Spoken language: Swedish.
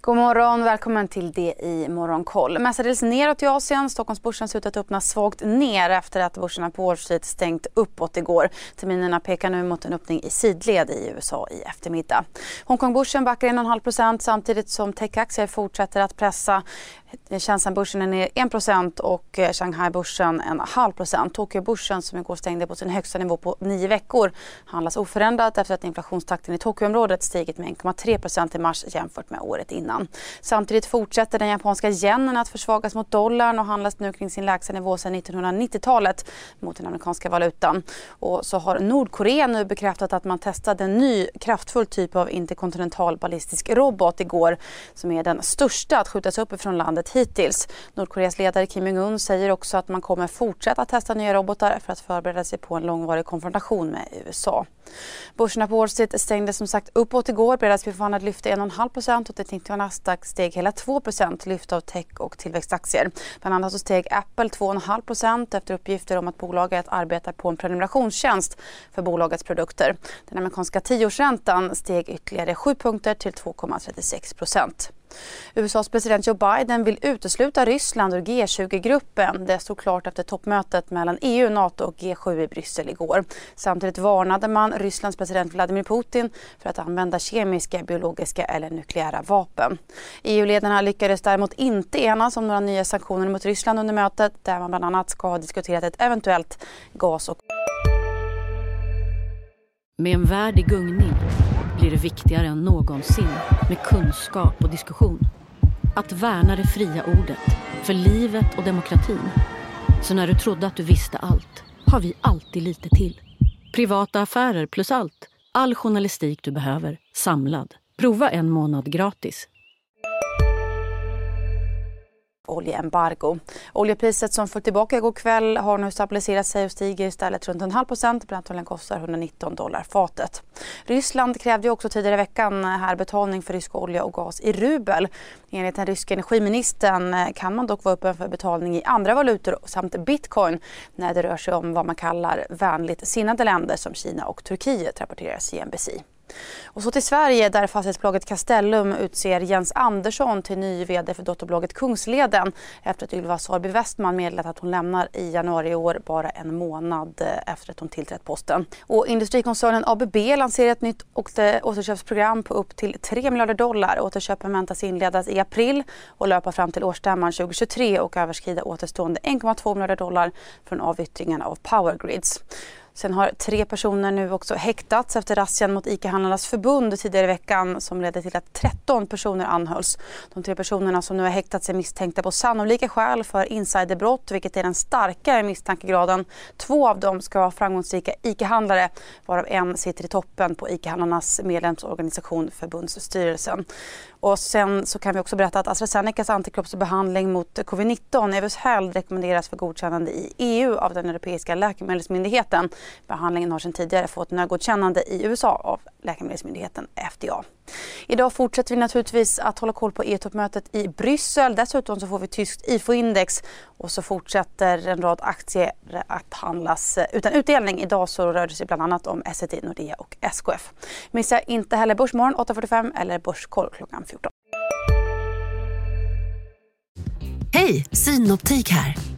God morgon, välkommen till det i Morgonkoll. Mestadels neråt i Asien. Stockholmsbörsen ser ut att öppna svagt ner efter att börserna på Wall Street stängt uppåt igår. Terminerna pekar nu mot en öppning i sidled i USA i eftermiddag. Hongkongbörsen backar 1,5% samtidigt som techaktier fortsätter att pressa. Shenzhenbörsen är ner 1 och eh, Shanghai-börsen en halv procent. Tokyobörsen som igår stängde på sin högsta nivå på nio veckor handlas oförändrat efter att inflationstakten i Tokyoområdet stigit med 1,3% i mars jämfört med året innan. Samtidigt fortsätter den japanska yenen att försvagas mot dollarn och handlas nu kring sin lägsta nivå sedan 1990-talet mot den amerikanska valutan. Och så har Nordkorea nu bekräftat att man testade en ny kraftfull typ av interkontinental ballistisk robot igår som är den största att skjutas upp ifrån landet landet hittills. Nordkoreas ledare Kim Jong-Un säger också att man kommer fortsätta testa nya robotar för att förbereda sig på en långvarig konfrontation med USA. Börserna på Wall Street stängde som sagt uppåt igår. förhandlade lyfte 1,5 och teknik och Nasdaq steg hela 2 lyft av tech och tillväxtaktier. Bland annat så steg Apple 2,5% efter uppgifter om att bolaget arbetar på en prenumerationstjänst för bolagets produkter. Den amerikanska tioårsräntan steg ytterligare 7 punkter till 2,36 USAs president Joe Biden vill utesluta Ryssland ur G20-gruppen. Det stod klart efter toppmötet mellan EU, Nato och G7 i Bryssel igår. Samtidigt varnade man Rysslands president Vladimir Putin för att använda kemiska, biologiska eller nukleära vapen. EU-ledarna lyckades däremot inte enas om några nya sanktioner mot Ryssland under mötet där man bland annat ska ha diskuterat ett eventuellt gas och med en värld i gungning blir det viktigare än någonsin med kunskap och diskussion. Att värna det fria ordet, för livet och demokratin. Så när du trodde att du visste allt, har vi alltid lite till. Privata affärer plus allt. All journalistik du behöver, samlad. Prova en månad gratis oljeembargo. Oljepriset som föll tillbaka igår kväll har nu stabiliserat sig och stiger istället runt en halv procent. Brentoljan kostar 119 dollar fatet. Ryssland krävde också tidigare i veckan här betalning för rysk olja och gas i rubel. Enligt den ryska energiministern kan man dock vara öppen för betalning i andra valutor samt bitcoin när det rör sig om vad man kallar vänligt sinnade länder som Kina och Turkiet, rapporterar CNBC. Och så till Sverige där fastighetsbolaget Castellum utser Jens Andersson till ny vd för dotterbolaget Kungsleden efter att Ylva Sarby Westman meddelat att hon lämnar i januari i år bara en månad eh, efter att hon tillträtt posten. Och industrikoncernen ABB lanserar ett nytt återköpsprogram på upp till 3 miljarder dollar. Återköpen väntas inledas i april och löpa fram till årsstämman 2023 och överskrida återstående 1,2 miljarder dollar från avyttringen av Powergrids. Sen har tre personer nu också häktats efter razzian mot ICA-handlarnas förbund tidigare i veckan som ledde till att 13 personer anhölls. De tre personerna som nu har häktats är misstänkta på sannolika skäl för insiderbrott vilket är den starkare misstankegraden. Två av dem ska vara framgångsrika ICA-handlare varav en sitter i toppen på ICA-handlarnas medlemsorganisation förbundsstyrelsen. Och sen så kan vi också berätta att AstraZenecas antikroppsbehandling mot covid-19, Evusheld, rekommenderas för godkännande i EU av den europeiska läkemedelsmyndigheten. Behandlingen har sedan tidigare fått nödgodkännande i USA av läkemedelsmyndigheten FDA. Idag fortsätter vi naturligtvis att hålla koll på EU-toppmötet i Bryssel. Dessutom så får vi tyskt IFO-index och så fortsätter en rad aktier att handlas eh, utan utdelning. Idag så rör det sig bland annat om Essity, Nordea och SKF. Missa inte heller Börsmorgon 8.45 eller Börskoll klockan 14. Hej, Synoptik här.